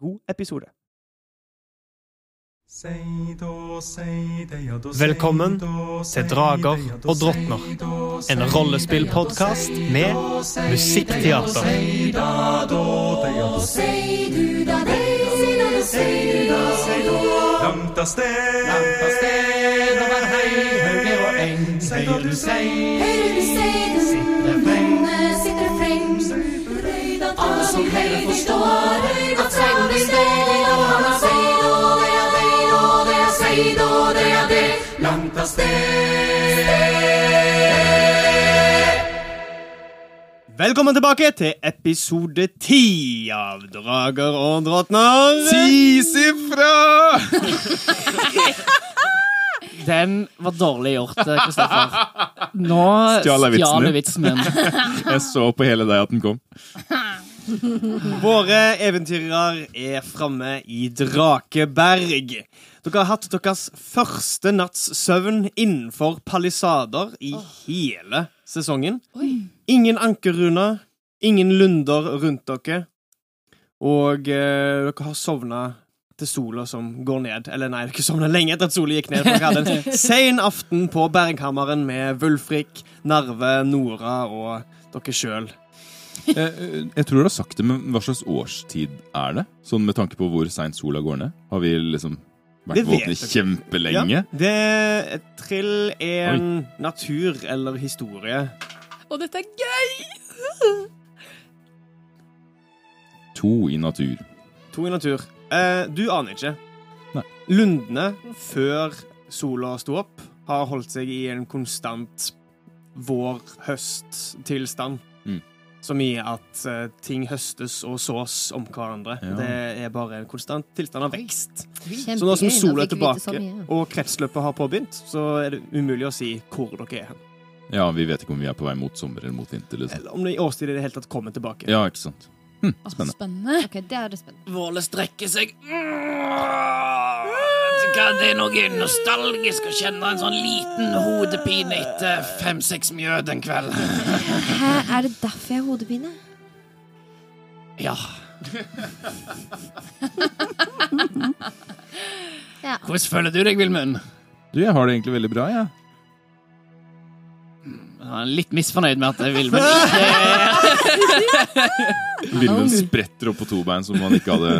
god episode. Velkommen til Drager og drottner, en rollespillpodkast med musikkteater. Langt av sted, langt av sted over hei, hauger og eng. Hører du sei, Hører du sei, den sitter freng. sitter freng. Alle som hører forstår at Langt av sted. Velkommen tilbake til episode ti av Drager og drottner. Tisifra! Den var dårlig gjort, eh, Kristoffer. Nå Stjal jeg vitsen min. Jeg så på hele deg at den kom. Våre eventyrere er framme i Drakeberg. Dere har hatt deres første natts søvn innenfor palisader i hele sesongen. Ingen ankerruner, ingen lunder rundt dere. Og eh, dere har sovna til sola som går ned. Eller nei, dere sovna lenge etter at sola gikk ned. For dere hadde en sen aften på Berghammeren med Vulfrik, Narve, Nora og dere sjøl. Jeg, Eh, jeg tror du har sagt det, men hva slags årstid er det? Sånn med tanke på hvor seint sola går ned? Har vi liksom vært vet våkne kjempelenge? Ja, det trill er en natur eller historie. Og dette er gøy! To i natur. To i natur. Eh, du aner ikke. Nei. Lundene, før sola sto opp, har holdt seg i en konstant vår-høst-tilstand. Mm. Som i at uh, ting høstes og sås om hverandre. Ja. Det er bare en konstant tilstand av vekst. Kjempegøy, Så nå som sola er tilbake og kretsløpet har påbegynt, så er det umulig å si hvor dere er hen. Ja, vi vet ikke om vi er på vei mot sommer eller mot vinter. liksom. Eller om det i årstid i det hele tatt kommer tilbake. Ja, ikke sant. Hm, spennende. spennende. Spennende. Okay, det er det spennende. Våle strekker seg. Hva, Det er noe nostalgisk å kjenne en sånn liten hodepine etter fem-seks mjød en kveld. Hæ, er det derfor jeg har hodepine? Ja. Ja. Hvordan føler du deg, Vilmund? Du, jeg har det egentlig veldig bra, jeg. Jeg er litt misfornøyd med at Vilmund ikke Vilmund spretter opp på to bein som om han ikke hadde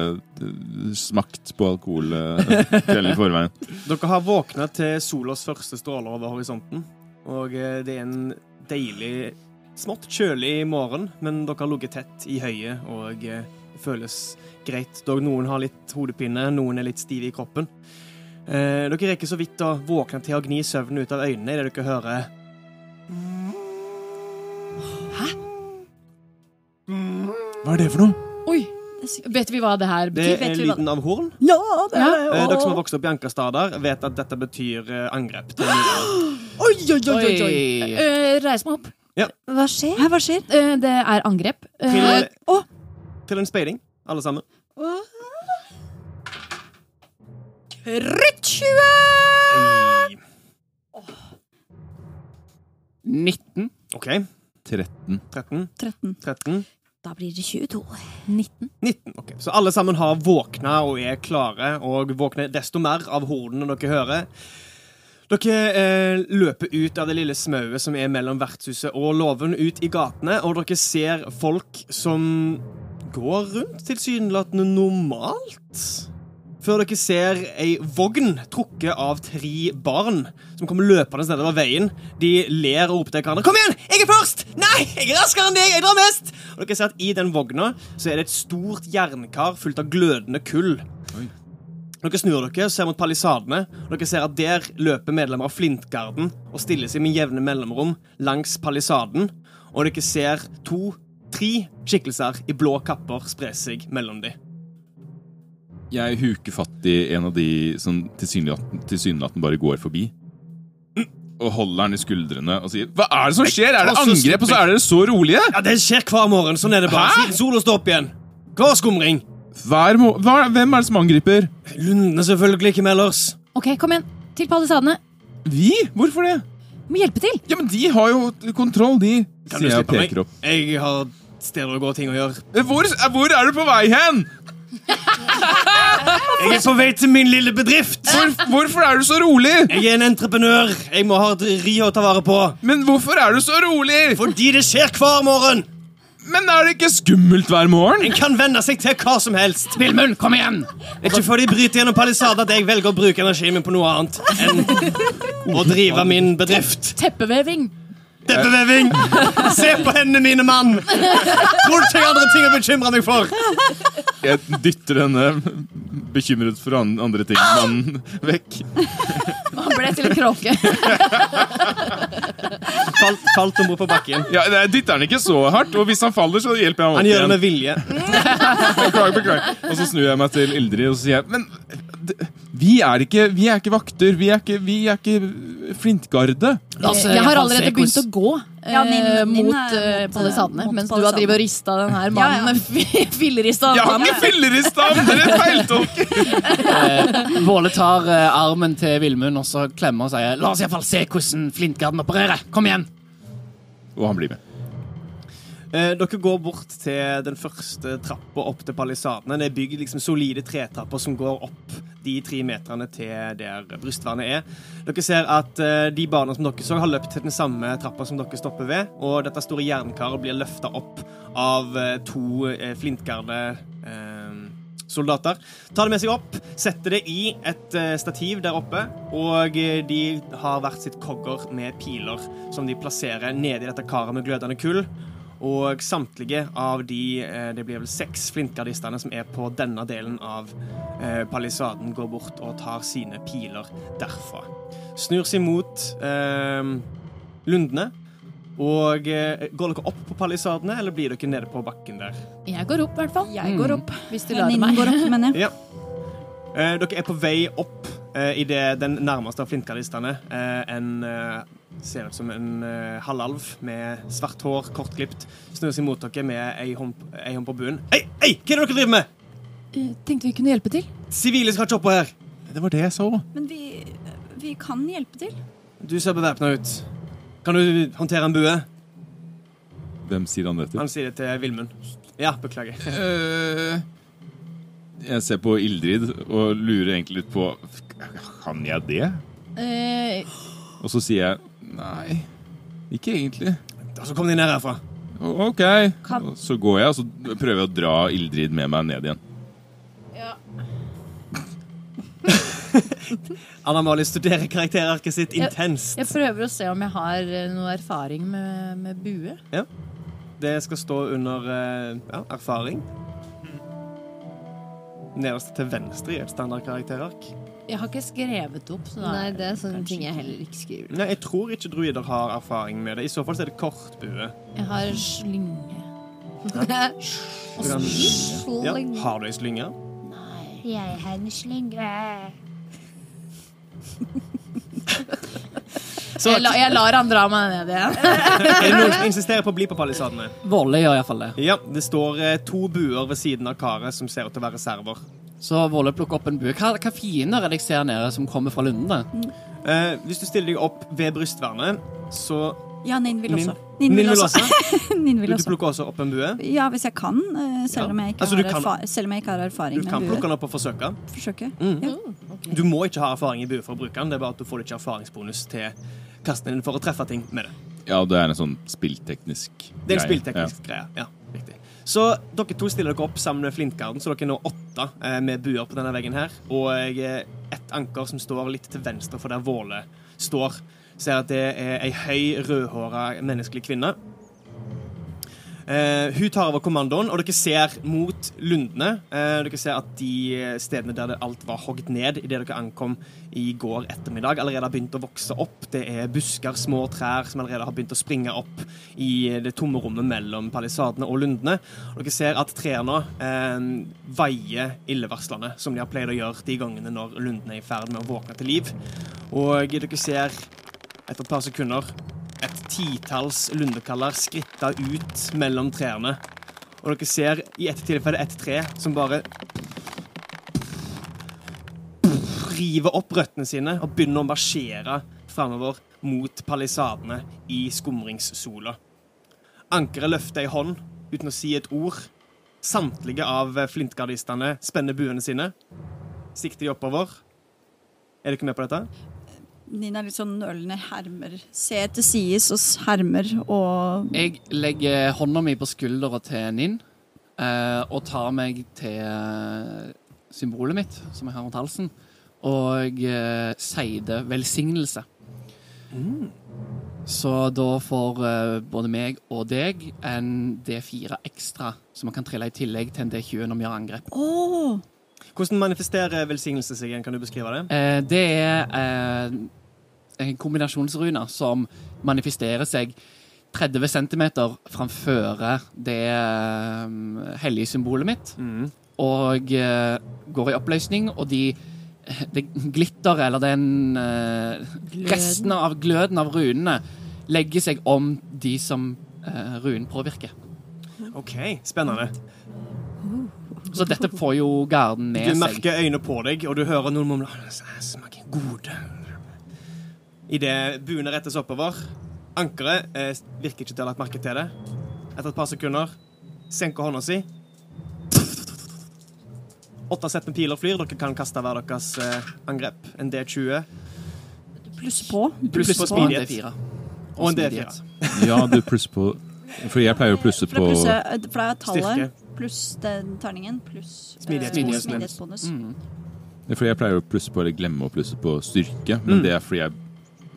eh, smakt på alkohol eh, kvelden i forveien. Dere har våkna til solas første stråler over horisonten. Og eh, det er en deilig, smått kjølig morgen, men dere har ligget tett i høyet, og det føles greit. Dog noen har litt hodepine, noen er litt stive i kroppen. Eh, dere rekker så vidt å våkne til å gni søvnen ut av øynene idet dere hører Hva er det for noe? Oi! Vet vi hva det her betyr? Det er Vet vi hva- lyden av horn. Ja, det Eh, er det. dere som har vokst opp i Ankerstader, vet at dette betyr eh, angrep. til. Oi, oi, oi, oi, oi. Eh, reis meg opp. Ja. Hva skjer? Hæ, hva skjer? Eh, det er angrep. Eh, Til, oh. til en speiding, alle sammen. Rytt 20! Ei. 19. OK. 13. 13. 13. 13. Da blir det 22. 19. 19. ok. Så alle sammen har våkna og er klare, og våkner desto mer av hordene dere hører. Dere eh, løper ut av det lille smauet som er mellom vertshuset og låven, ut i gatene, og dere ser folk som går rundt tilsynelatende normalt. Før dere ser ei vogn trukket av tre barn som kommer løpende nedover veien. De ler og roper til hverandre. 'Kom igjen! Jeg er først!' 'Nei, jeg er raskere enn deg! Jeg drar mest!' Og dere ser at I den vogna så er det et stort jernkar fullt av glødende kull. Oi. Dere snur dere, ser mot palisadene, og dere ser at der løper medlemmer av Flintgarden og stiller seg med jevne mellomrom langs palisaden, og dere ser to, tre skikkelser i blå kapper spre seg mellom dem. Jeg huker fatt i en av de som tilsynelatende bare går forbi. Og holder den i skuldrene og sier Hva er det som skjer? Er det angrep, og så er dere så rolige? Ja, Det skjer hver morgen. Sånn er det bare. Hæ? Siden sola står opp igjen. Hva skumring? Hver mo hva, hvem er det som angriper? Lundene selvfølgelig, hvem ellers? Ok, kom igjen. Til palisadene. Vi? Hvorfor det? Vi Må hjelpe til. Ja, men de har jo kontroll, de. Kan du slippe meg? opp. Jeg har steder å gå og ting å gjøre. Hvor, hvor er du på vei hen? Jeg er på vei til min lille bedrift. Hvor, hvorfor er du så rolig? Jeg er en entreprenør. Jeg må ha et ri å ta vare på. Men hvorfor er du så rolig? Fordi det skjer hver morgen. Men er det ikke skummelt hver morgen? En kan venne seg til hva som helst. Vilmund, kom igjen! Ikke før de bryter gjennom palisaden at jeg velger å bruke energien min på noe annet enn å drive min bedrift. Teppeveving. Teppeveving! Se på hendene mine, mann! Tror du ikke jeg har andre ting å bekymre meg for? Jeg dytter denne bekymret for andre ting mannen vekk. Han ble til en kråke. Falt, falt om bord på bakken. Ja, jeg dytter han ikke så hardt, og hvis han faller, så hjelper jeg ham Han gjør det igjen. med vilje. Beklager, beklager. Og så snur jeg meg til Ildrid og så sier jeg, Men d- vi er ikke, vi er ikke vakter. Vi er ikke, vi er ikke flintgarde. La oss, eh, Jeg har allerede begynt å gå eh, Ja, din, Ninn mot er eh, palisadene, mens du har drevet og rista den her Ja, mannen ja. fillerista Jeg har ikke fillerista! Dere feiltolker! Våle tar eh, armen til Vilmund og så klemmer og sier La oss iallfall se hvordan flintgarden opererer. Kom igjen! Og han blir med. Eh, dere går bort til den første trappa opp til palisadene. Det er bygd liksom solide tretrapper som går opp de tre meterne til der brystvernet er. Dere ser at eh, de barna som dere så, har løpt til den samme trappa som dere stopper ved, og dette store jernkaret blir løfta opp av eh, to flintgarde soldater. Tar det med seg opp, setter det i et stativ der oppe, og de har hvert sitt kogger med piler som de plasserer nedi dette karet med glødende kull. Og samtlige av de eh, det blir vel seks flintgardistene som er på denne delen av eh, palisaden, går bort og tar sine piler derfra. Snur seg mot eh, lundene. Og eh, Går dere opp på palisadene, eller blir dere nede på bakken der? Jeg går opp, i hvert fall. Jeg går opp. Hvis du lar meg. går opp, mener jeg. Ja. Eh, dere er på vei opp eh, idet den nærmeste av flintgardistene, eh, en eh, ser ut som en uh, halvalv med svart hår, kortklipt, snur seg mot dere med ei hånd, ei hånd på buen. Hei, hei, hva er det dere driver med? Eh, Tenkte vi kunne hjelpe til. Sivile skal ikke oppå her. Det var det jeg så. Men vi, vi kan hjelpe til. Du ser bevæpna ut. Kan du håndtere en bue? Hvem sier han det til? Han sier det til Vilmund. Ja, beklager. Uh, jeg ser på Ildrid og lurer egentlig litt på Kan jeg det? Uh, Og så sier jeg nei, ikke egentlig. Da så kom de ned herfra. Ok. Kan- Og så går jeg, og så prøver jeg å dra Ildrid med meg ned igjen. Ja. Anna Mali studerer karakterarket sitt Ja. intenst. jeg prøver å se om jeg har eh, noe erfaring med, med bue. Det skal stå under eh, ja, erfaring. Nederst til venstre i et standardkarakterark. Jeg har ikke skrevet opp. Så da Nei, det er sånne ting jeg heller ikke skriver. Nei, jeg tror ikke druider har erfaring med det. I så fall så er det kortbue. Jeg har slynge. Du Ja. Har du ei slynge? Jeg har en slynge. Så Jeg, la, jeg lar han dra meg ned igjen. er det noen som insisterer på å bli på palisadene? Volle gjør iallfall det. Ja, det står eh, to buer ved siden av karet som ser ut til å være server. Så Våle plukker opp en bue. Hva, hva fiender er det jeg ser nede som kommer fra lundene? Eh, hvis du stiller deg opp ved brystvernet, så Ja, Ninn vil også. Ninn vil også. Ninn Du, vil du også. plukker også opp en bue. Ja, hvis jeg kan, eh, selv om jeg ikke, Altså, du har, kan- erfa selv om jeg ikke har erfaring Du kan plukke den opp og forsøke. Forsøke. Ja. Du må ikke ha erfaring i bue for å bruke den. Det er bare at du får ikke erfaringsbonus til kasten din for å treffe ting med det. Ja, det er en sånn spillteknisk Det er en spillteknisk greie. Ja. Så dere to stiller dere opp sammen med Flintgarden, så dere er nå åtte eh, med buer på denne veggen her. Og et anker som står litt til venstre for der Våle står. Ser at det er ei høy, rødhåra menneskelig kvinne. Eh, hun tar over kommandoen, og dere ser mot lundene. Eh, dere ser at de stedene der alt var hogd ned idet dere ankom i går ettermiddag, allerede har begynt å vokse opp. Det er busker, små trær som allerede har begynt å springe opp i det tomme rommet mellom palisadene og lundene. Og dere ser at trærne eh, veier illevarslene, som de har pleid å gjøre de gangene når lundene er i ferd med å våkne til liv. Og dere ser etter et par sekunder et titalls lundekaller skritta ut mellom trærne. Og dere ser i ett tilfelle et tre som bare river opp røttene sine og begynner å marsjere framover mot palisadene i skumringssola. Ankeret løfter ei hånd uten å si et ord. Samtlige av flintgardistene spenner buene sine. Sikter de oppover. Er dere med på dette? Nina litt sånn nølende hermer. Se til sides og hermer og Jeg legger hånda mi på skuldra til Ninn eh, og tar meg til eh, symbolet mitt, som jeg har rundt halsen, og eh, sier det velsignelse. Så da får eh, både meg og deg en D4 ekstra, som man kan trille i tillegg til en D20 når vi gjør angrep. Å! Hvordan manifesterer velsignelse seg igjen? Kan du beskrive det? Eh, det er eh, en kombinasjonsrune som manifesterer seg 30 cm framfor det eh, hellige symbolet mitt. Mm. Og eh, går i oppløsning, og de det glitteret, eller den eh, restene av gløden av runene, legger seg om de som eh, runen påvirker. OK, spennende. Så dette får jo garden med Du merker øynene på deg, og du hører noen mumle Smaker gode. Idet buene rettes oppover. Ankeret eh, virker ikke til å ha lagt merke til det. Etter et par sekunder senker hånda si. Åtte sett med piler flyr. Dere kan kaste hver deres eh, angrep. En D20 Pluss på. pluss på smidighet. Og en. D4. Ja, du plusser på For jeg pleier å plusse på for det er tallet Styrke. Pluss den terningen pluss Smidighetsbonus. eh, smidighetsbonus. Mm. Fordi jeg pleier å plusse på eller glemme å plusse på styrke, men det er fordi jeg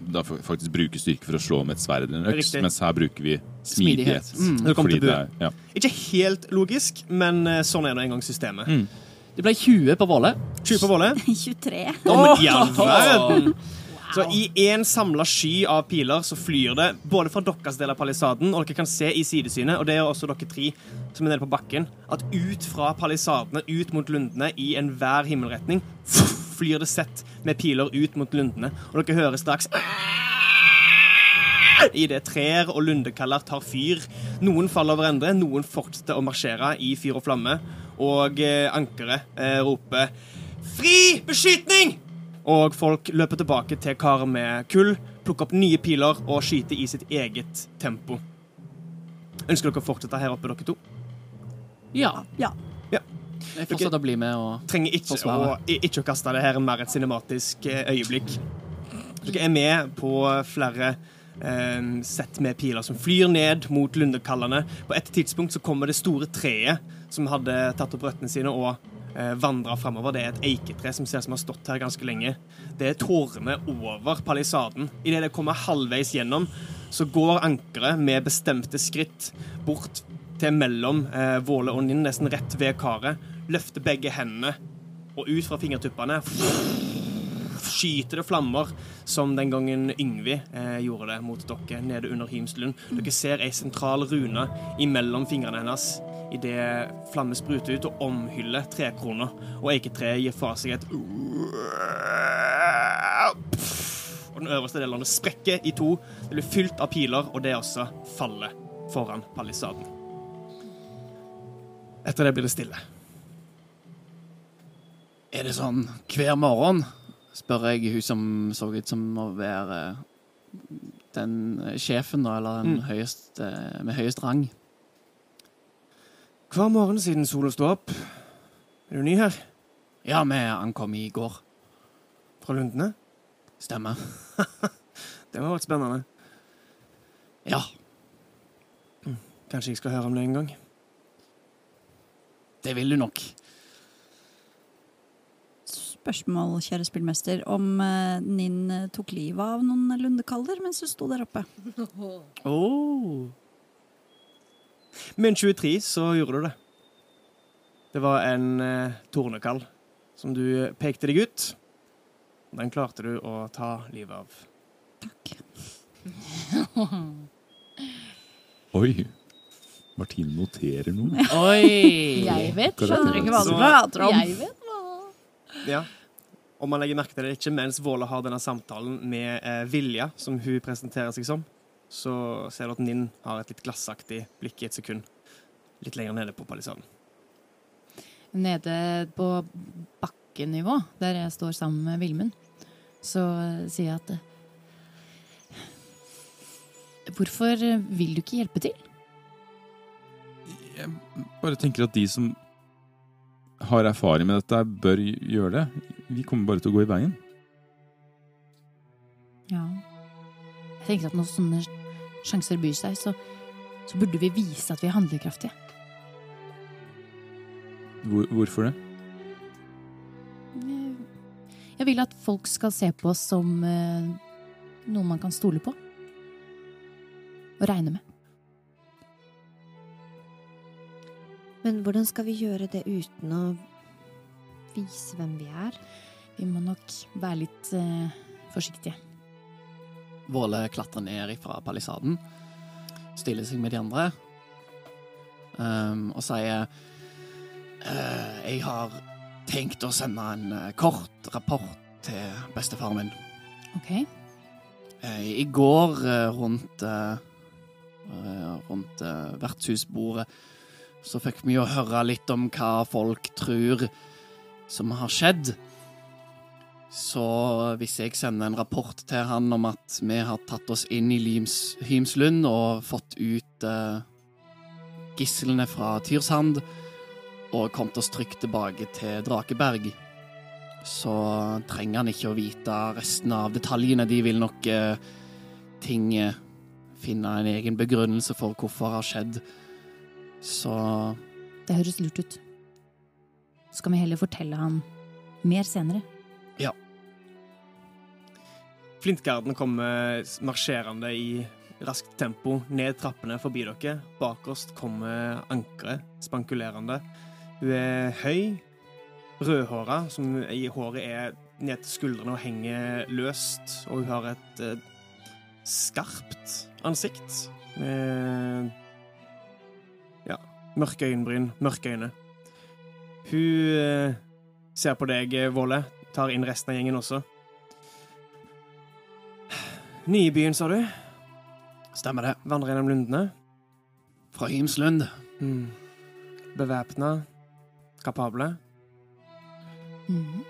da faktisk bruker styrke for å slå med et sverd eller en øks, Riktig. mens her bruker vi Smidighet. smidighet. Mm. Det Fordi det er, ja. Ikke helt logisk, men eh, sånn er nå engang systemet. Mm. Det ble 20 på Våle. 20 på Våle. 23. Å, men i all verden! Så i én samla sky av piler så flyr det både fra deres del av palisaden, og dere kan se i sidesynet, og det er også dere tre som er nede på bakken, at ut fra palisadene, ut mot lundene, i enhver himmelretning, flyr det sett med piler ut mot lundene, og dere hører straks i det trær og lundekaller tar fyr. Noen faller over ende, noen fortsetter å marsjere i fyr og flamme, og eh, ankeret eh, roper Fri beskytning! Og folk løper tilbake til karet med kull, plukker opp nye piler og skyter i sitt eget tempo. Ønsker dere å fortsette her oppe, dere to? Ja. Ja. Jeg fortsetter å bli med og Trenger ikke å, ikke å kaste det her er mer et cinematisk eh, øyeblikk. Dere er med på flere eh, sett med piler som flyr ned mot lundekallene. På et tidspunkt så kommer det store treet som hadde tatt opp røttene sine og eh, vandra framover. Det er et eiketre som ser som har stått her ganske lenge. Det er tårene over palisaden. Idet det kommer halvveis gjennom, så går ankeret med bestemte skritt bort til mellom eh, Våle og Ninn, nesten rett ved karet. Løfter begge hendene, og ut fra fingertuppene skyter det flammer, som den gangen Yngvi eh, gjorde det mot dere nede under Himslund. Dere ser ei sentral rune imellom fingrene hennes idet flamme spruter ut og omhyller trekrona, og eiketreet gir fra seg et Og den øverste delen av det sprekker i to. Det blir fylt av piler, og det også faller foran palisaden. Etter det blir det stille. Er det sånn hver morgen? Spør jeg hun som så ut som å være den sjefen, da, eller den Mm. høyeste, med høyest rang. Hver morgen siden sola sto opp. Er du ny her? Ja, vi ankom i går. Fra Lundene? Stemmer. Det var vært spennende. Ja, Kanskje jeg skal høre om det en gang. det vil du nok. Spørsmål, kjære spillmester, om eh, Ninn tok livet av noen lundekaller mens du sto der oppe. Oh. Med en 23 så gjorde du det. Det var en eh, tornekall som du pekte deg ut. Den klarte du å ta livet av. Takk. Oi. Martine noterer noe. Oi! Jeg vet. Skjønner ikke hva du prater om. Jeg vet hva. Ja. Om man legger merke til det ikke mens Våle har denne samtalen med eh, Vilja, som hun presenterer seg som, så ser du at Ninn har et litt glassaktig blikk i et sekund. Litt lenger nede på palisaden. Nede på bakkenivå, der jeg står sammen med Vilmund, så sier jeg at Hvorfor vil du ikke hjelpe til? Jeg bare tenker at de som har erfaring med dette, bør gjøre det. Vi kommer bare til å gå i veien. Ja. Jeg tenker at når sånne sjanser byr seg, så, så burde vi vise at vi er handlekraftige. Hvor, hvorfor det? Jeg vil at folk skal se på oss som eh, noe man kan stole på. Og regne med. Men hvordan skal vi gjøre det uten å vise hvem vi er? Vi må nok være litt eh, forsiktige. Våle klatrer ned fra palisaden, stiller seg med de andre um, og sier eh, Jeg har tenkt å sende en eh, kort rapport til bestefaren min. Ok? Eh, I går rundt rundt vertshusbordet så fikk vi jo høre litt om hva folk tror som har skjedd. Så hvis jeg sender en rapport til han om at vi har tatt oss inn i Lims, Hymslund og fått ut eh, gislene fra Tyrsand og kommet oss trygt tilbake til Drakeberg, så trenger han ikke å vite resten av detaljene. De vil nok eh, ting eh, finne en egen begrunnelse for hvorfor det har skjedd. Så Det høres lurt ut. Så kan vi heller fortelle han mer senere. Flintgarden kommer marsjerende i raskt tempo ned trappene forbi dere. Bakerst kommer ankeret spankulerende. Hun er høy, rødhåra, som i håret er ned til skuldrene og henger løst. Og hun har et eh, skarpt ansikt med ja, mørke øyenbryn, mørke øyne. Hun eh, ser på deg, Våle, tar inn resten av gjengen også. Ny i byen, sa du? stemmer det. Vandrer gjennom lundene. Fra Himslund. Mm. Bevæpna. Kapable. Mm.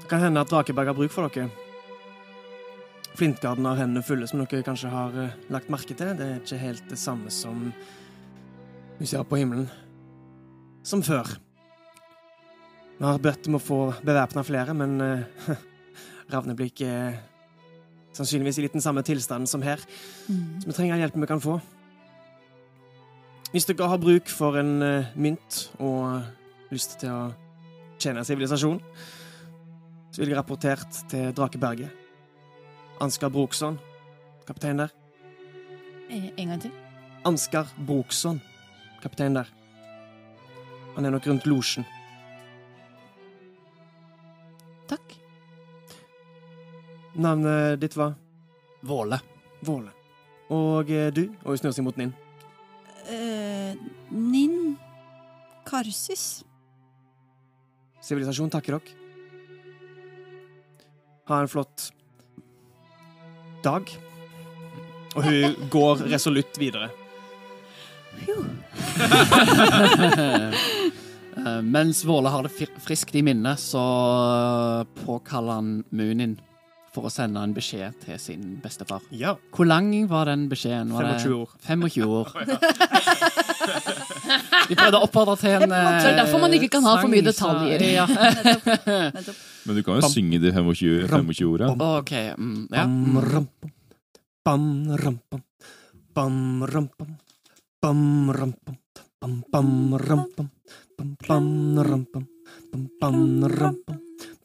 Det kan hende at Drakeberg har bruk for dere. Flintgarden har hendene fulle, som dere kanskje har uh, lagt merke til. Det er ikke helt det samme som vi ser på himmelen. Som før. Vi har bedt om å få bevæpna flere, men uh, Ravneblikk er sannsynligvis i litt den samme tilstanden som her. Mm. Så vi trenger all hjelpen vi kan få. Hvis dere har bruk for en uh, mynt og lyst til å tjene sivilisasjon, så vil jeg rapportert til Drakeberget. Ansgar Brokson, kaptein der. Eh, En gang til. Ansgar Brokson, kaptein der. Han er nok rundt losjen. Navnet ditt var Våle. Våle. Og eh, du? Og hun snur seg mot Ninn. Uh, Ninn Karsis. Sivilisasjon takker dere. Ha en flott dag. Og hun går resolutt videre. Eh, Mens Våle har det friskt i minnet, så påkaller han Munin for å sende en beskjed til sin bestefar. Ja. Hvor lang var den beskjeden? Var 25 år. 25 år. Vi prøvde å oppfordre til en eh, det er derfor man ikke kan ha for mye detaljer. Ja. Men du kan jo synge de 25, 25 orda. OK. Mm, ja. Bam, ram, pam. Bam, ram, pam. Bam, ram, pam. Bam, ram, pam. Bam, bam, ram, pam. Bam, bam, ram, pam. Bam, bam, ram,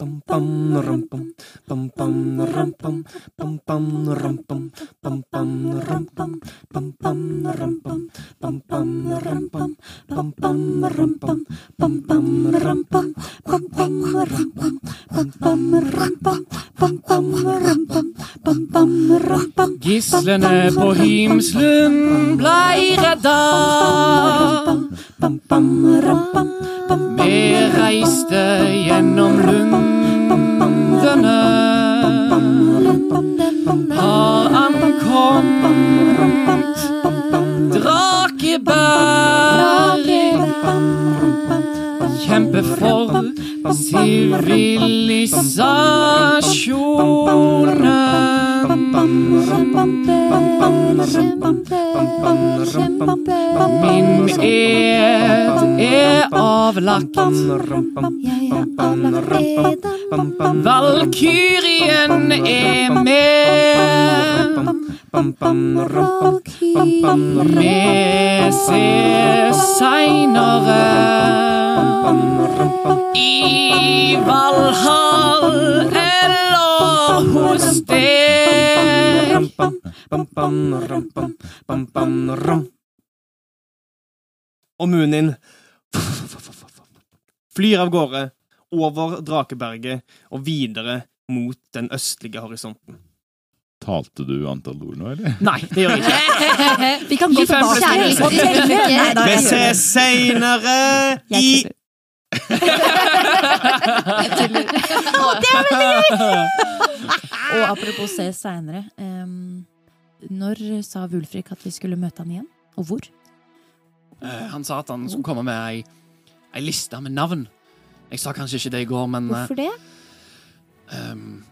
pam. Bam, bam, ram, bam. Bam, bam, ram, bam. Bam, bam, ram, bam. Bam, bam, ram, bam. Bam, bam, ram, bam. Bam, bam, ram, bam. Bam, bam, ram, bam. Bam, bam, ram, bam. Bam, bam, ram, bam. Bam, bam, ram, bam. Bam, bam, ram, bam. Bam, bam, ram, bam. Gislene på himselen blei redda. Bam, bam, ram, bam. Bam, Vi reiste gjennom lundene. Har ankommet Drakeberg. Kjempe for sivilisasjonen. Min ed er avlagt. Valkyrien er med. Vi ses seinere. I Valhall eller hos deg. Og Munin flyr av gårde over Drakeberget og videre mot den østlige horisonten. Talte du antall ord nå, eller? Nei, det gjør jeg ikke. Vi kan gå tilbake. Vi ses seinere Vi jeg gjør det. er veldig gøy! Og apropos se seinere. når sa Wulfrik at vi skulle møte han igjen? Og hvor? Uh, Han sa at han skulle komme med ei, ei liste med navn. Jeg sa kanskje ikke det i går, men Hvorfor det? ehm,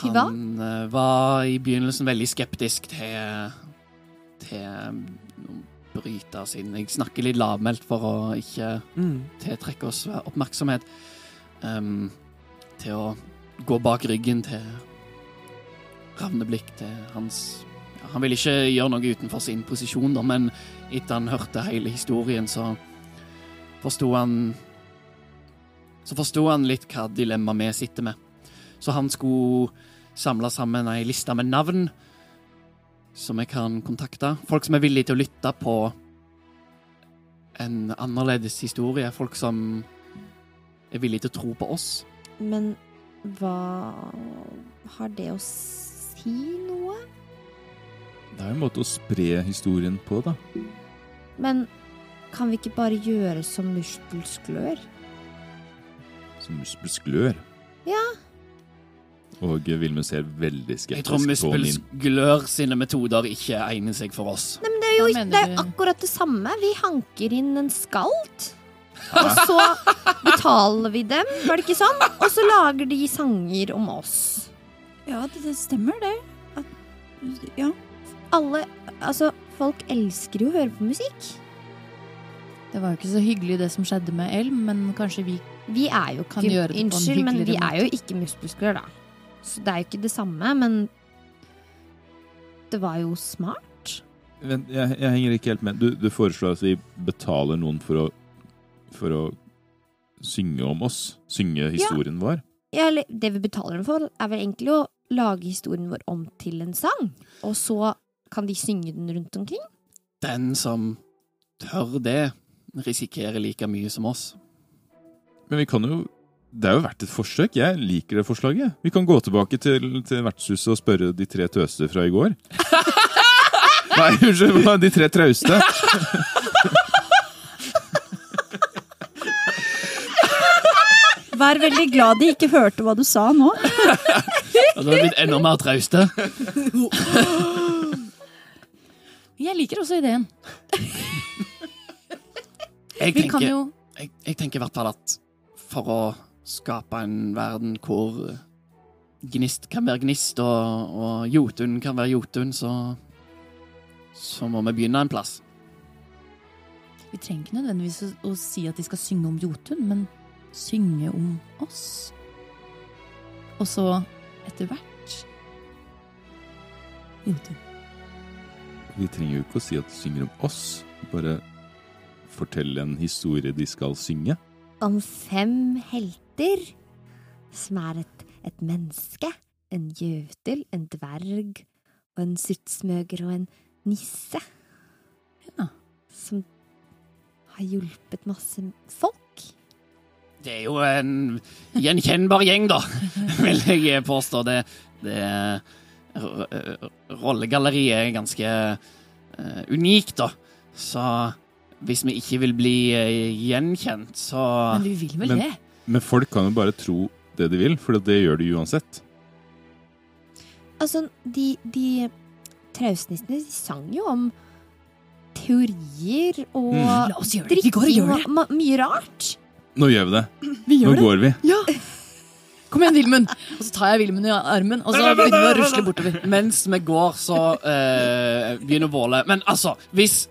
Til? Han uh, var i begynnelsen veldig skeptisk til til um, bryte oss inn. Jeg snakker litt lavmælt for å ikke Mm. tiltrekke oss oppmerksomhet. Um, til å gå bak ryggen til Ravneblikk, til hans ja, Han ville ikke gjøre noe utenfor sin posisjon, da, men etter han hørte hele historien, så forsto han Så forsto han litt hva dilemmaet vi sitter med. Så han skulle samle sammen ei liste med navn som jeg kan kontakte. Folk som er villige til å lytte på en annerledes historie. Folk som er villige til å tro på oss. Men hva har det å si noe? Det er jo en måte å spre historien på, da. Men kan vi ikke bare gjøre som muspelsklør? Som muskelsklør? Ja. Og Vilmund ser veldig Jeg skeptisk på min. Jeg tror muspelglør sine metoder ikke egner seg for oss. Nei, men det er jo ikke- det er akkurat det samme. Vi hanker inn en skalt. Og så betaler vi dem, var det ikke sånn? Og så lager de sanger om oss. Ja, det, det stemmer, det. At, ja. Alle Altså, folk elsker jo å høre på musikk. Det var jo ikke så hyggelig det som skjedde med Elm, men kanskje vi Vi er jo Kan ikke gjøre det på en Unnskyld, men vi måte. er jo ikke muspelsklør, da. Så det er jo ikke det samme, men Det var jo smart. Vent, jeg, jeg henger ikke helt med. Du, du foreslår at vi betaler noen for å, for å synge om oss? Synge historien vår? Ja, eller det vi betaler dem for, er vel egentlig å lage historien vår om til en sang. Og så kan de synge den rundt omkring. Den som tør det, risikerer like mye som oss. Men vi kan jo Det er jo verdt et forsøk. Jeg liker det forslaget. Vi kan gå tilbake til, til vertshuset og spørre de tre tøste fra i går. Nei, unnskyld. De tre trauste. Vær veldig glad de ikke hørte hva du sa nå. Og da hadde vi blitt enda mer trauste. Jeg liker også ideen. Jeg tenker, jo jeg, jeg tenker i hvert fall at for å skape en verden hvor gnist kan være gnist, og, og Jotun kan være Jotun, så så må vi begynne en plass. Vi trenger ikke nødvendigvis å, å si at de skal synge om Jotun, men synge om oss. Og så, etter hvert Jotun. Vi trenger jo ikke å si at de synger om oss. Bare fortelle en historie de skal synge. Om fem helter som er et, et menneske, en jøtel, en dverg og en surtsmøger og en nisse. Ja. Som har hjulpet masse folk. Det er jo en gjenkjennbar gjeng, da, vil jeg påstå. Det, det Rollegalleriet er ganske uh, unikt, da. Så hvis vi ikke vil bli uh, gjenkjent, så Men vi vil vel Men- det? Men folk kan jo bare tro det de vil, for det gjør de uansett. Altså, de, de traustnissene de sang jo om teorier og Mm. La oss gjøre det. Vi går og gjør det. og mye rart. Nå gjør vi det. Vi Nå går vi. Ja. Kom igjen, Vilmund! Og så tar jeg Vilmund i armen, og så begynner vi å rusle bortover. Mens vi går, så uh, begynner Våle Men altså, hvis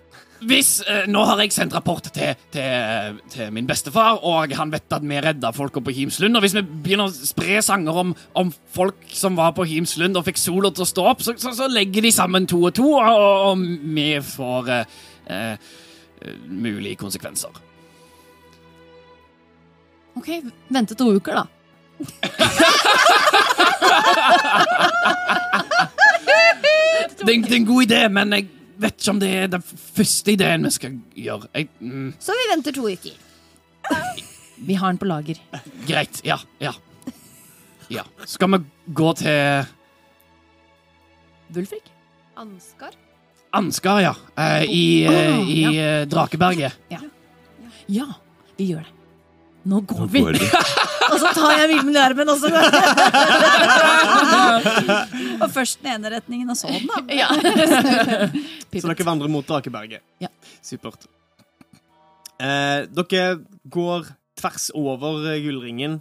hvis, eh, Nå har jeg sendt rapport til, til, til min bestefar, og han vet at vi redda folka på Himslund. Og hvis vi begynner å spre sanger om, om folk som var på Himslund og fikk sola til å stå opp, så, så, så legger de sammen to og to, og, og, og vi får eh, eh, mulige konsekvenser. Ok, vente to uker, da. Det, er en- god idé, men jeg vet ikke om det er den første ideen vi skal gjøre. Jeg, mm, Så vi venter to uker. Vi har den på lager. greit. Ja. Ja. ja. Skal vi gå til Wulfrik? Ansgar? Ansgar, ja. Eh, I, oh, i ja. Drakeberget. Ja, vi gjør det. Nå går Nå vi. går vi. Og så tar jeg Vilmund i armen, og så Og først den ene retningen, og så den andre. Ja. Så dere vandrer mot Drakeberget? Ja. Supert. Eh, dere går tvers over Gullringen.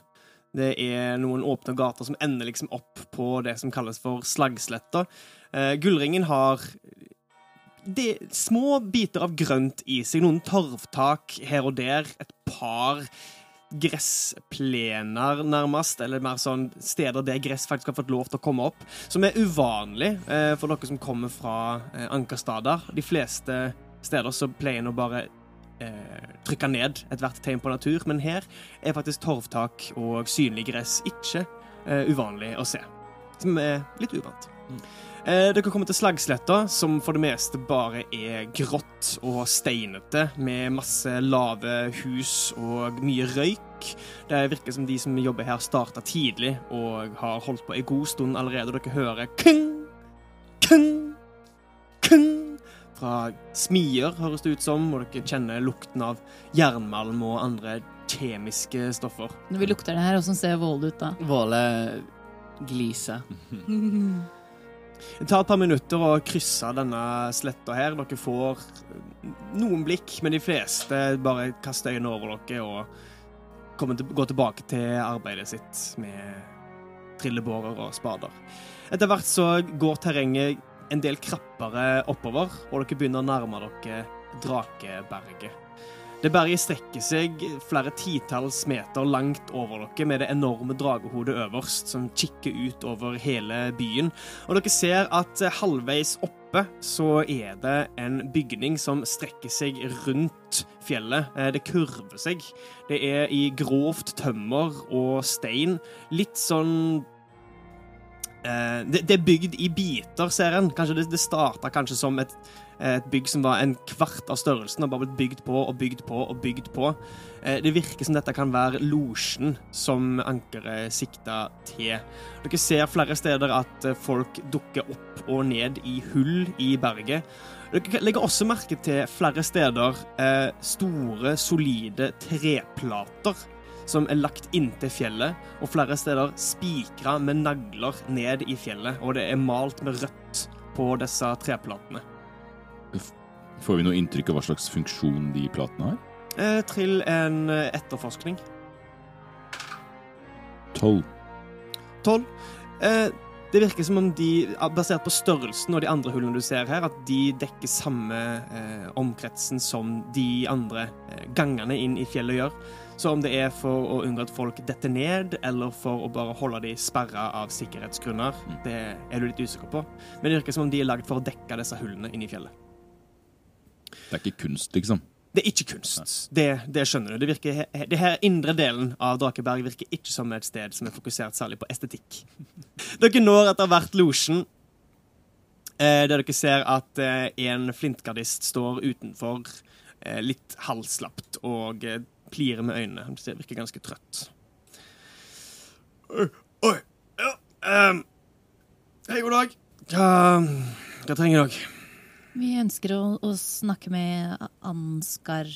Det er noen åpne gater som ender liksom opp på det som kalles for Slagsletta. Eh, Gullringen har de, små biter av grønt i seg. Noen torvtak her og der. Et par gressplener, nærmest, eller mer sånn steder der gress faktisk har fått lov til å komme opp, som er uvanlig eh, for dere som kommer fra eh, Ankerstader. De fleste steder så pleier en å bare eh, trykke ned ethvert tegn på natur, men her er faktisk torvtak og synlig gress ikke eh, uvanlig å se. Som er litt uvant. Eh, dere kommer til Slagsletta, som for det meste bare er grått og steinete, med masse lave hus og mye røyk. Det virker som de som jobber her, starta tidlig og har holdt på en god stund allerede. Dere hører kung, kung, kung fra smier, høres det ut som, og dere kjenner lukten av jernmalm og andre kjemiske stoffer. Når vi lukter det her, åssen ser Våle ut da? Våle gliser. Det tar et par minutter å krysse denne sletta her. Dere får noen blikk, men de fleste bare kaster øynene over dere og til, går tilbake til arbeidet sitt med trillebårer og spader. Etter hvert så går terrenget en del krappere oppover, og dere begynner å nærme dere Drakeberget. Det berget strekker seg flere titalls meter langt over dere, med det enorme dragehodet øverst, som kikker ut over hele byen. Og dere ser at halvveis oppe så er det en bygning som strekker seg rundt fjellet. Eh, Det kurver seg. Det er i grovt tømmer og stein. Litt sånn eh, det, er bygd i biter, ser en. Det, det starta kanskje som et, et bygg som var en kvart av størrelsen, og bare blitt bygd på og bygd på og bygd på. Eh, det virker som dette kan være losjen som ankeret sikta til. Dere ser flere steder at eh, folk dukker opp og ned i hull i berget. Dere legger også merke til flere steder eh, store, solide treplater som er lagt inntil fjellet, og flere steder spikra med nagler ned i fjellet, og det er malt med rødt på disse treplatene. Får vi noe inntrykk av hva slags funksjon de platene har? Eh, trill en eh, etterforskning. Tolv. Tolv. Eh, det virker som om de, basert på størrelsen og de andre hullene du ser her, at de dekker samme eh, omkretsen som de andre eh, gangene inn i fjellet gjør. Så om det er for å unngå at folk detter ned, eller for å bare holde de sperra av sikkerhetsgrunner, det er du litt usikker på. Men det virker som om de er lagd for å dekke disse hullene inn i fjellet. Det er ikke kunst, liksom. Det er ikke kunst. Det, det skjønner du. Det, virker, det her indre delen av Drakeberg virker ikke som et sted som er fokusert særlig på estetikk. Dere når etter hvert losjen, eh, der dere ser at eh, en flintgardist står utenfor, eh, litt halvslapt, og plirer med øynene. Han virker ganske trøtt. Oi, oi, ja, um, Hei, god dag. Hva, hva trenger dere? Vi ønsker å, å snakke med Ansgar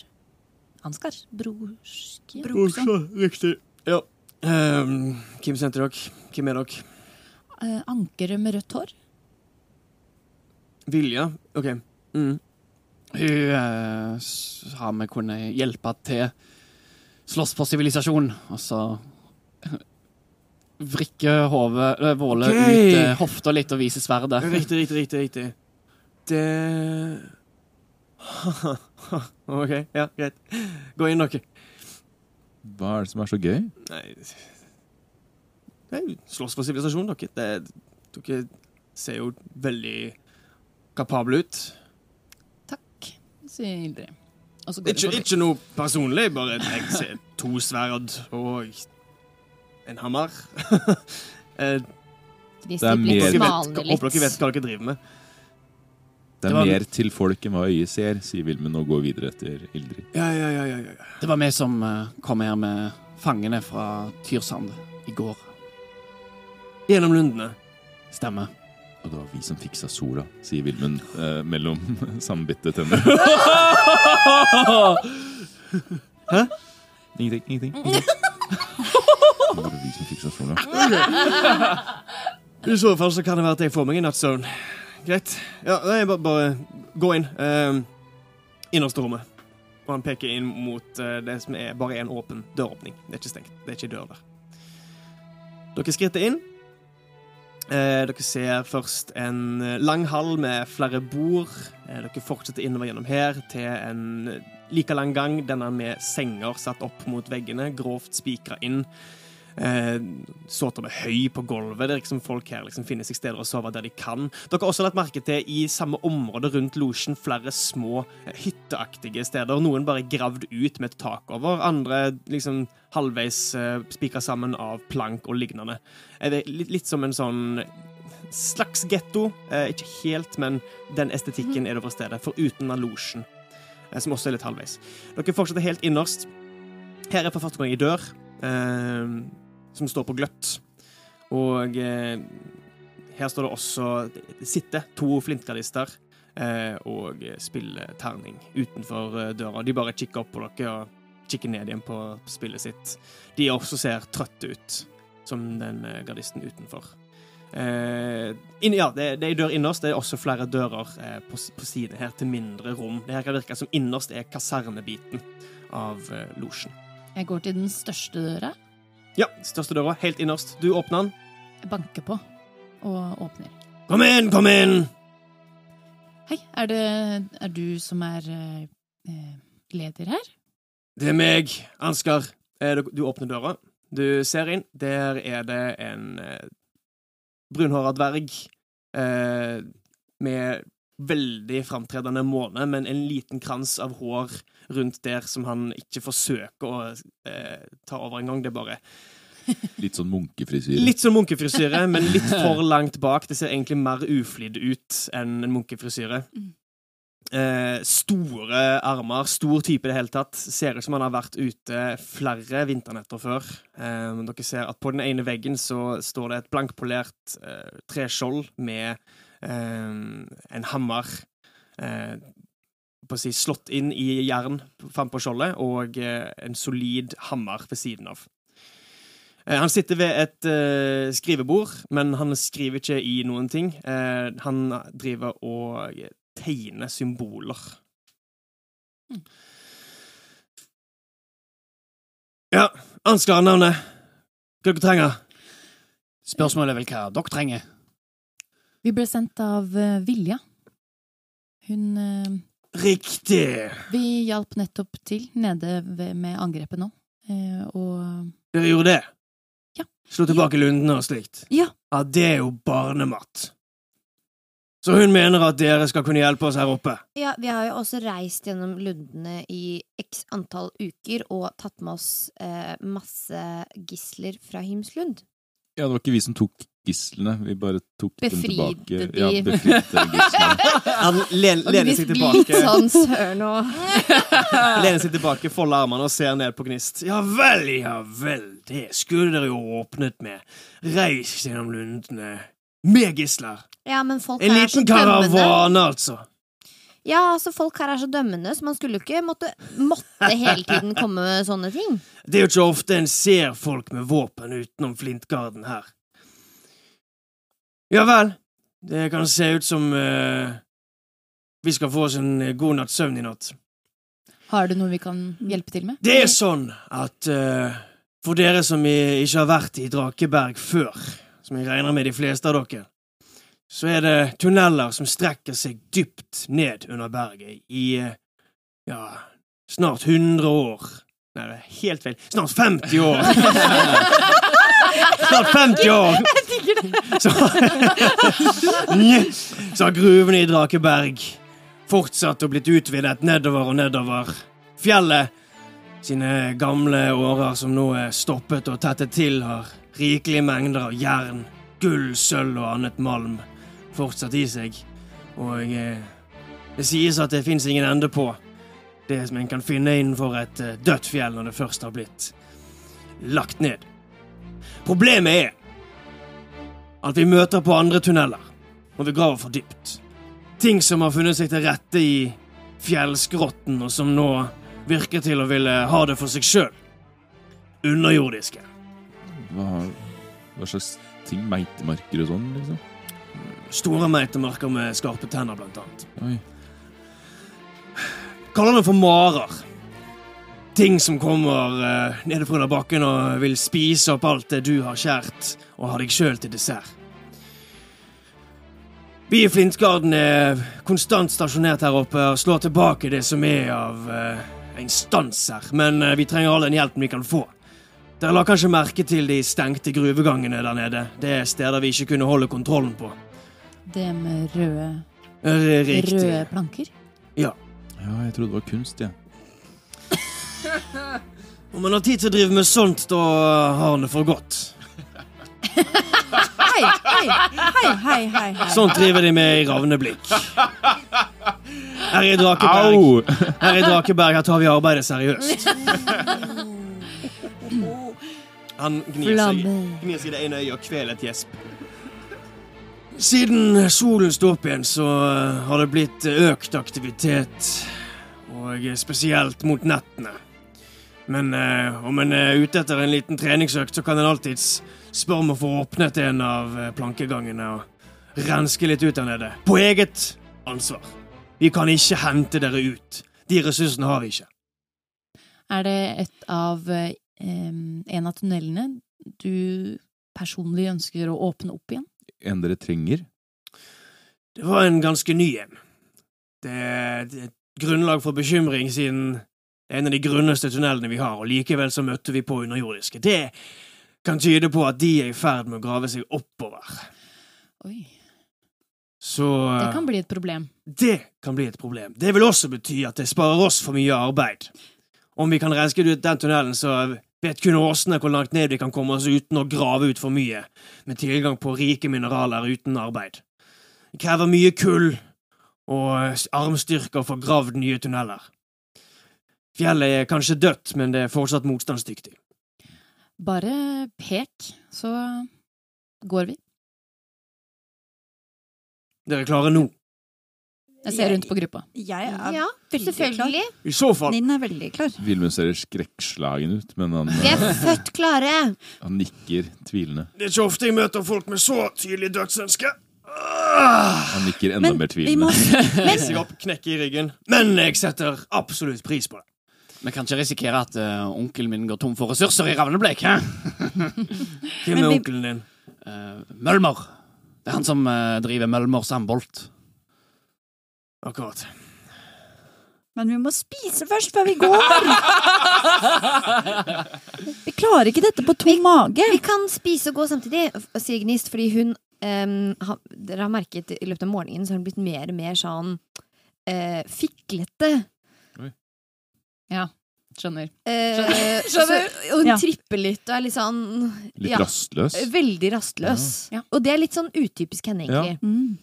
Ansgar? Brorski? Også, riktig. Ja. Ehm, hvem sendte dere? Hvem er dere? Eh, ankeret med rødt hår? Vilja? OK. Mm. Hun eh, sa vi kunne hjelpe til slåss for sivilisasjon, og så vrikke hodet eh, Våle okay. ut eh, hofta litt og viser sverdet. Riktig, riktig, riktig. riktig. Det OK, ja, greit. Gå inn, dere. Hva er det som er så gøy? Nei Nei, Slåss for sivilisasjonen, dere. Det, dere ser jo veldig kapable ut. Takk, sier Ildrid. Og så går Ikke, ikke noe personlig, bare jeg ser to sverd og en hammer. Eh, Det er mer- håper dere vet hva dere driver med. Det er Det var- mer til folk enn hva øyet ser, sier Vilmen og går videre etter Ildrid. Ja, ja, ja, ja, ja. Det var vi som eh, kom her med fangene fra Tyrsand i går. Gjennom lundene. Stemmer. Og det var vi som fiksa sola, sier Vilmund eh, mellom sammenbitte tenner. Hæ? Ingenting. ingenting, ingenting. Det var vi som fiksa sola. I så fall så kan det være at jeg får meg en nattsøvn. Greit. Ja, nei, bare, bare gå inn. Uh, innerste rommet. Og han peker inn mot uh, det som er bare en åpen døråpning. Det er ikke stengt. Det er ikke dør der. Dere skritter inn. Eh, dere ser først en eh, lang hall med flere bord. Dere fortsetter innover gjennom her til en like lang gang. Denne med senger satt opp mot veggene, grovt spikra inn. Eh, såter med høy på gulvet. Det er liksom folk her liksom finner seg steder å sove der de kan. Dere har også lagt merke til i samme område rundt losjen flere små eh, hytteaktige steder. Noen bare gravd ut med et tak over, andre liksom halvveis eh, spikra sammen av plank og lignende. Eh, det litt, litt som en sånn slags getto. Eh, ikke helt, men den estetikken er det over stedet, foruten av losjen, eh, som også er litt halvveis. Dere fortsetter helt innerst. Her er for første gang i dør. Eh, som står på gløtt. Og eh, her står det også Det sitter to flintgardister eh, og spiller terning utenfor eh, døra. De bare kikker opp på dere og kikker ned igjen på spillet sitt. De også ser trøtte ut, som den eh, gardisten utenfor. Eh, inn, ja, det, det er dør innerst. Det er også flere dører eh, på, på siden her til mindre rom. Det her kan virke som innerst er kasernebiten av eh, losjen. Jeg går til den største døra. Ja, største døra, helt innerst. Du åpner den. Jeg banker på og åpner. Kom inn, kom inn! Hei, er det er du som er eh, leder her? Det er meg, Ansgar. Eh, Du du åpner døra. Du ser inn. Der er det en eh, brunhåra dverg eh, med veldig framtredende måne, men en liten krans av hår rundt der som han ikke forsøker å eh, ta over engang. Det er bare Litt sånn munkefrisyre. Litt sånn munkefrisyre, men litt for langt bak. Det ser egentlig mer uflidd ut enn en munkefrisyre. Eh, store armer, stor type i det hele tatt. Ser ut som han har vært ute flere vinternetter før. Eh, dere ser at på den ene veggen så står det et blankpolert eh, treskjold med en hammer eh, på å si, slått inn i jern frampå skjoldet, og eh, en solid hammer ved siden av. Eh, Han sitter ved et eh, skrivebord, men han skriver ikke i noen ting. Eh, han driver og tegner symboler. Ja, Ansgar er navnet. Hva dere trenger? Spørsmålet er vel hva dere trenger. Vi ble sendt av eh, Vilja. Hun eh, Riktig! Vi hjalp nettopp til nede ved, med angrepet nå. Eh, og Dere gjorde det? Ja. Slo tilbake lundene og slikt? Ja. Ja, det er jo barnemat. Så hun mener at dere skal kunne hjelpe oss her oppe. Ja, vi har jo også reist gjennom lundene i x antall uker og tatt med oss eh, masse gisler fra Himslund. Ja, det var ikke vi som tok gislene, vi bare tok Befridde dem tilbake. de. Ja, befridde gislene. Han len, lener seg tilbake. sånn søren og Lener seg tilbake, folder armene og ser ned på Gnist. Ja vel, ja vel, det skulle dere jo åpnet med. Reis gjennom lundene med gisler. Ja, men folk En liten karavane, altså. Ja, altså, folk her er så dømmende, så man skulle jo ikke måtte, måtte hele tiden komme med sånne ting. Det er jo ikke ofte en ser folk med våpen utenom Flintgarden her. Ja vel, det kan se ut som uh, vi skal få oss en god natts søvn i natt. Har du noe vi kan hjelpe til med? Det er sånn at uh, for dere som ikke har vært i Drakeberg før, som jeg regner med de fleste av dere, så er det tunneler som strekker seg dypt ned under berget i uh, ja, snart 100 år. Nei, det er helt feil. Snart 50 år! Snart 50 år! Så, så har gruvene i Drakeberg fortsatt og blitt utvidet nedover og nedover. Fjellet sine gamle årer som nå er stoppet og tettet til, har rikelige mengder av jern, gull, sølv og annet malm fortsatt i seg. Og eh, det sies at det fins ingen ende på det som en kan finne innenfor et eh, dødt fjell når det først har blitt lagt ned. Problemet er at vi møter på andre tunneler når vi graver for dypt. Ting som har funnet seg til rette i fjellskrotten, og som nå virker til å ville ha det for seg sjøl. Underjordiske. Hva, hva slags ting? Meitemarker og sånn, liksom? Store meitemarker med skarpe tenner, blant annet. Oi. Kaller det for marer. Ting som kommer uh, nede fra bakken og vil spise opp alt det du har kjært, og ha deg sjøl til dessert. Vi i Flintgarden er konstant stasjonert her oppe og slår tilbake det som er av uh, her. men uh, vi trenger all den hjelpen vi kan få. Dere la kanskje merke til de stengte gruvegangene der nede. Det er steder vi ikke kunne holde kontrollen på. Det med røde, Riktig. røde planker? Ja. Ja, jeg trodde det var kunst, jeg. Om man har tid til å drive med sånt, da har han det for godt. Hei, hei, hei, hei. Sånt driver de med i Ravneblikk. Her i Drakeberg, her i Drakeberg her tar vi arbeidet seriøst. Han gnir seg, gnir seg i det ene øyet og kveler et gjesp. Siden solen sto opp igjen, så eh, har det blitt økt aktivitet. Og eh, spesielt mot nettene. Men eh, om en er ute etter en liten treningsøkt, så kan en alltids spørre om å få åpnet en av eh, plankegangene og renske litt ut der nede. På eget ansvar. Vi kan ikke hente dere ut. De ressursene har vi ikke. Er det et av eh, en av tunnelene du personlig ønsker å åpne opp igjen? En dere trenger? Det var en ganske ny en. Det er et grunnlag for bekymring siden det er en av de grunneste tunnelene vi har, og likevel så møtte vi på underjordiske. Det kan tyde på at de er i ferd med å grave seg oppover. Oi, Så det kan bli et problem. Det kan bli et problem. Det vil også bety at det sparer oss for mye arbeid. Om vi kan renske ut den tunnelen, så vet kun åsene hvor langt ned vi kan komme oss uten å grave ut for mye, med tilgang på rike mineraler uten arbeid. Det krever mye kull og armstyrker få gravd nye tunneler. Fjellet er kanskje dødt, men det er fortsatt motstandsdyktig. Bare pek, så går vi. Dere er klare nå? Jeg ser rundt på gruppa. Jeg er Ja, veldig selvfølgelig. I så fall Ninn er veldig klar. Vilmund ser skrekkslagen ut, men han, Vi er født klare. han nikker tvilende. Det er ikke ofte jeg møter folk med så tydelig dødsønske. Han nikker enda Men mer vi må Men... Reiser opp, knekker i ryggen. Men jeg setter absolutt pris på det. Vi kan ikke risikere at uh, onkelen min går tom for ressurser i Ravneblek. hæ? Hvem er onkelen din? Uh, Mølmer. Det er han som uh, driver Mølmer Sambolt. Akkurat. Men vi må spise først før vi går! Vi klarer ikke dette på tom mage. Vi kan spise og gå samtidig, sier Gnist, fordi hun um, ha, Dere har merket i løpet av morgenen så har hun blitt mer og mer sånn uh, fiklete. Skjønner. Eh, Skjønner. så- og hun Ja. tripper litt og er litt sånn Litt ja, rastløs. Veldig rastløs. Ja. Og det er litt sånn utypisk henne, Ja. egentlig. Mm.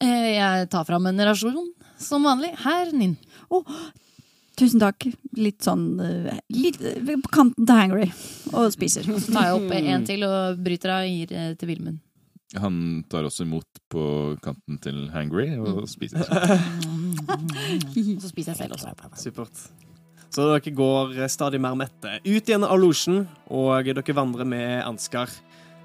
Eh, Jeg tar fram en rasjon, som vanlig. Her, Ninn. Tusen takk. Litt sånn eh, litt, på kanten til hangry og spiser. Så tar jeg opp en til og bryter av og gir til Vilmund. Han tar også imot på kanten til Hangry og Mm. spiser. Så spiser jeg selv også. Supert. Så dere går stadig mer mette. Ut igjen av losjen, og dere vandrer med Ansgar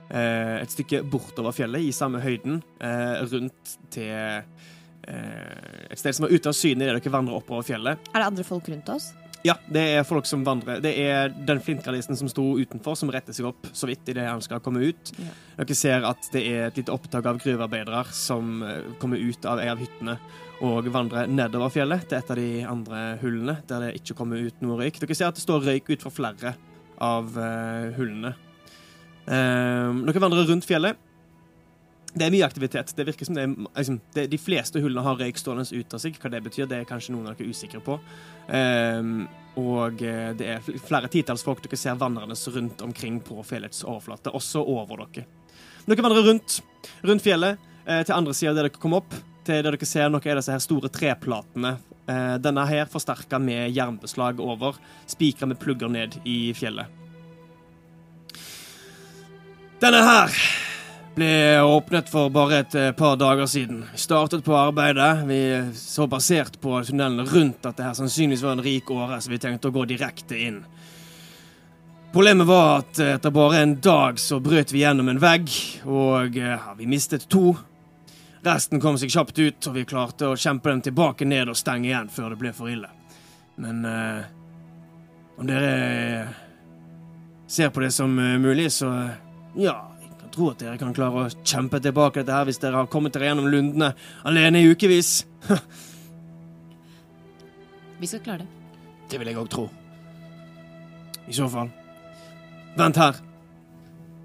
eh, et stykke bortover fjellet, i samme høyden, eh, rundt til eh, et sted som er ute av syne idet dere vandrer oppover fjellet. Er det andre folk rundt oss? Ja, det er folk som vandrer. Det er den flintgardisten som sto utenfor, som retter seg opp så vidt idet han skal komme ut. Ja. Dere ser at det er et lite opptak av gruvearbeidere som eh, kommer ut av en av hyttene og vandrer nedover fjellet til et av de andre hullene der det ikke kommer ut noe røyk. Dere ser at det står røyk ut fra flere av eh, hullene. Eh, dere vandrer rundt fjellet. Det er mye aktivitet. Det virker som det er, liksom, det, De fleste hullene har røyk stående ut av seg. Hva det betyr, det er kanskje noen av dere usikre på. Um, og eh, det er flere titalls folk dere ser vandrende rundt omkring på fjellets overflate, også over dere. Dere vandrer rundt, rundt fjellet eh, til andre sida der dere kom opp, til der dere ser noen av disse her store treplatene. Eh, denne her forsterka med jernbeslag over, spikra med plugger ned i fjellet. Denne her ble åpnet for bare et eh, par dager siden. Startet på arbeidet. Vi så basert på tunnelene rundt at det her sannsynligvis var en rik åre, så vi tenkte å gå direkte inn. Problemet var at eh, etter bare en dag så brøt vi gjennom en vegg, og eh, ja, vi mistet to. Resten kom seg kjapt ut, og vi klarte å kjempe dem tilbake ned og stenge igjen før det ble for ille. Men eh, om dere ser på det som mulig, så ja, tro at dere kan klare å kjempe tilbake dette her hvis dere har kommet dere gjennom lundene alene i ukevis. Vi skal klare det. Det vil jeg òg tro. I så fall. Vent her.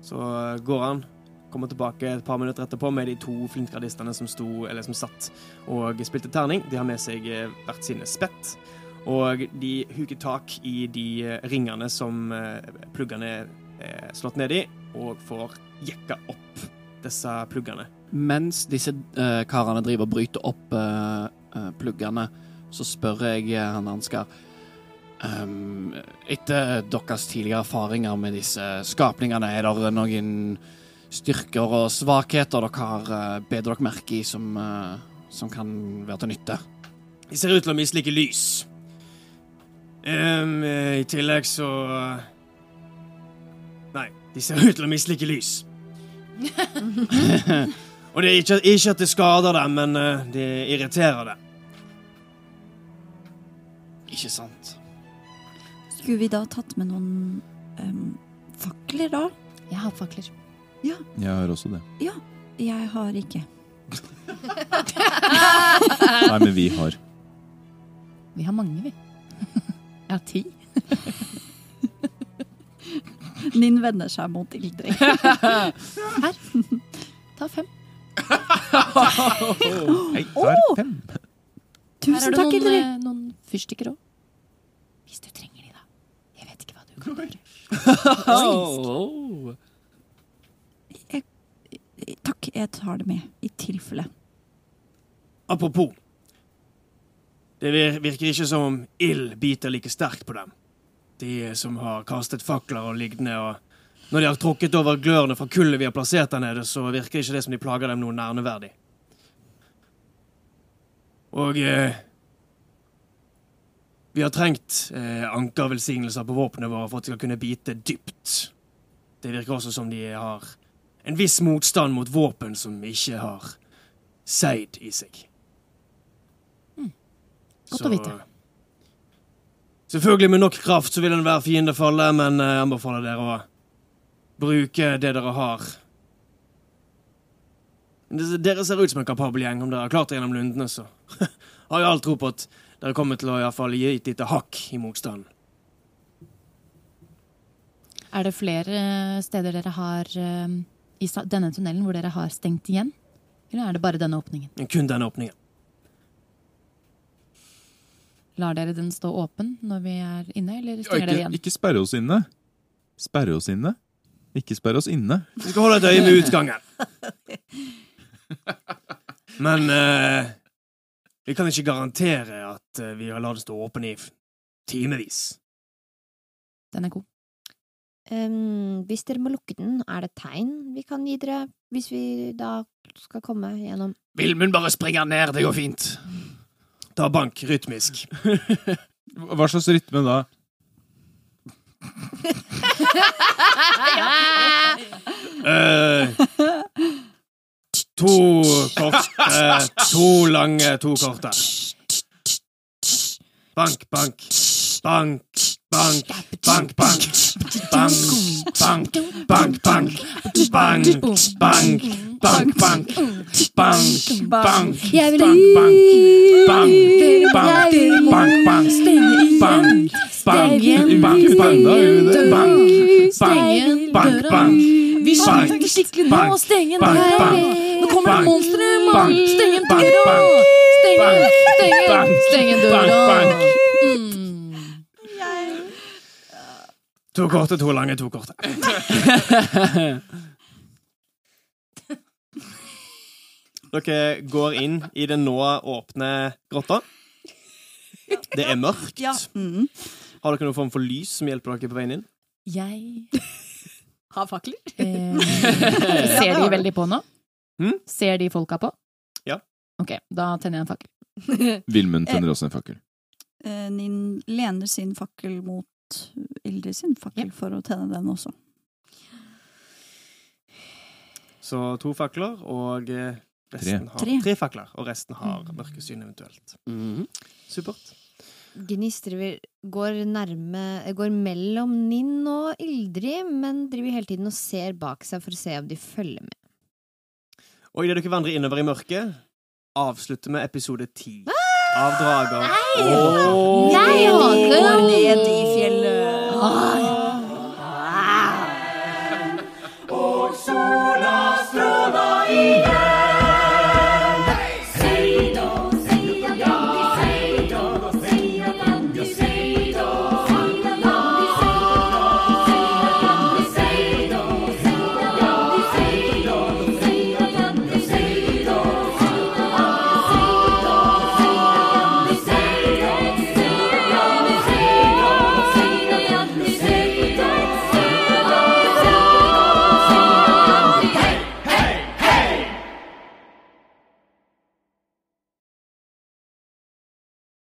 Så eh, går han. Kommer tilbake et par minutter etterpå med de to flintgardistene som, sto, eller som satt og spilte terning. De har med seg eh, hvert sine spett. Og de huker tak i de eh, ringene som pluggene er slått ned i, og får jekka opp disse pluggene. Mens disse uh, karene driver og bryter opp uh, uh, pluggene, så spør jeg eh, han Ansgar um, Etter deres tidligere erfaringer med disse skapningene, er det noen styrker og svakheter dere har bedt dere merke i som, eh, som kan være til nytte? De ser ut til å mislike lys. Eh, I tillegg så Nei, de ser ut til å mislike lys. Og det er ikke, ikke at det skader dem, men uh, det irriterer dem. Ikke sant? Skulle vi da tatt med noen um, fakler, da? Jeg har fakler. Jeg har også det. Jeg har ikke. Nei, men vi har. Vi har mange, vi. Jeg har ti. Ninn vender seg mot Ildrid. Her. Ta fem. Jeg tar fem. Her Tusen har du takk, noen, Ildrid. eh, noen fyrstikker òg. Hvis du trenger de, da. Jeg vet ikke hva du kan gjøre. Oh. Takk, jeg tar det med, i tilfelle. Apropos. Det vir- virker ikke som om ild biter like sterkt på dem. De som har kastet fakler og liggende, og når de har tråkket over glørne fra kullet vi har plassert der nede, så virker ikke det som de plager dem noe nærneverdig. Og eh, Vi har trengt eh, ankervelsignelser på våpnene våre for at de skal kunne bite dypt. Det virker også som de har en viss motstand mot våpen som ikke har seid i seg. Godt å vite. Selvfølgelig med nok kraft så vil enhver fiende falle, men eh, jeg anbefaler dere å bruke det dere har. Dere ser ut som en kapabel gjeng. Om dere har klart det gjennom lundene, så har jeg all tro på at dere kommer til å i hvert fall gi et lite hakk i motstanden. Er det flere steder dere har eh, i denne tunnelen hvor dere har stengt igjen? Eller er det bare denne åpningen? Kun denne åpningen. Lar dere den stå åpen når vi er inne, eller Ja, stenger dere igjen? ikke sperre oss inne. Sperre oss inne. Ikke sperre oss inne. Vi skal holde et øye med utgangen. Men uh, vi kan ikke garantere at eh, vi har latt det stå åpen i timevis. Den er god. Um, hvis dere må lukke den, er det tegn vi kan gi dere hvis vi da skal komme gjennom? Vilmund bare springer ned, det går fint. Ta bank rytmisk. Hva slags rytme da? Eh, to kort eh, To lange, to korte. Bank, bank. Bank, bank, bank, bank. Bank, bank, bank, bank. Bank, bank, bank, bank. Bank, bank, Jeg vil bank, bank. Bank, bank, bank, bank. Bank, bank, bank, bank. Bank, bank. Vi Bank, skyter skikkelig nå. Steng døra. bank, Nå kommer det monstre. Steng bank, døra. Steng bank, døra. bank. Mm. To korte, to lange, to korte. Dere går inn i den nå åpne grotta. Det er mørkt. Ja. Mm. Har dere noen form for lys som hjelper dere på veien inn? Jeg har fakler. eh, Ser de veldig på nå? Hmm? Ser de folka på? Ja. Ok, da tenner jeg en fakkel. Vilmund tenner også en fakkel. Eh, Nin lener sin fakkel mot Ildrid sin fakkel for å tenne den også. Så to fakler, og eh, resten har Tre. tre fakler. Og resten har mørkesyn eventuelt. Mhm. Supert. Gnistrer går nærme Går mellom Ninn og Ildrid, men driver hele tiden og ser bak seg for å se om de følger med. Og idet dere vandrer innover i mørket, avslutter med episode ti av Drager. og Jeg Går ned i fjellet. 哎，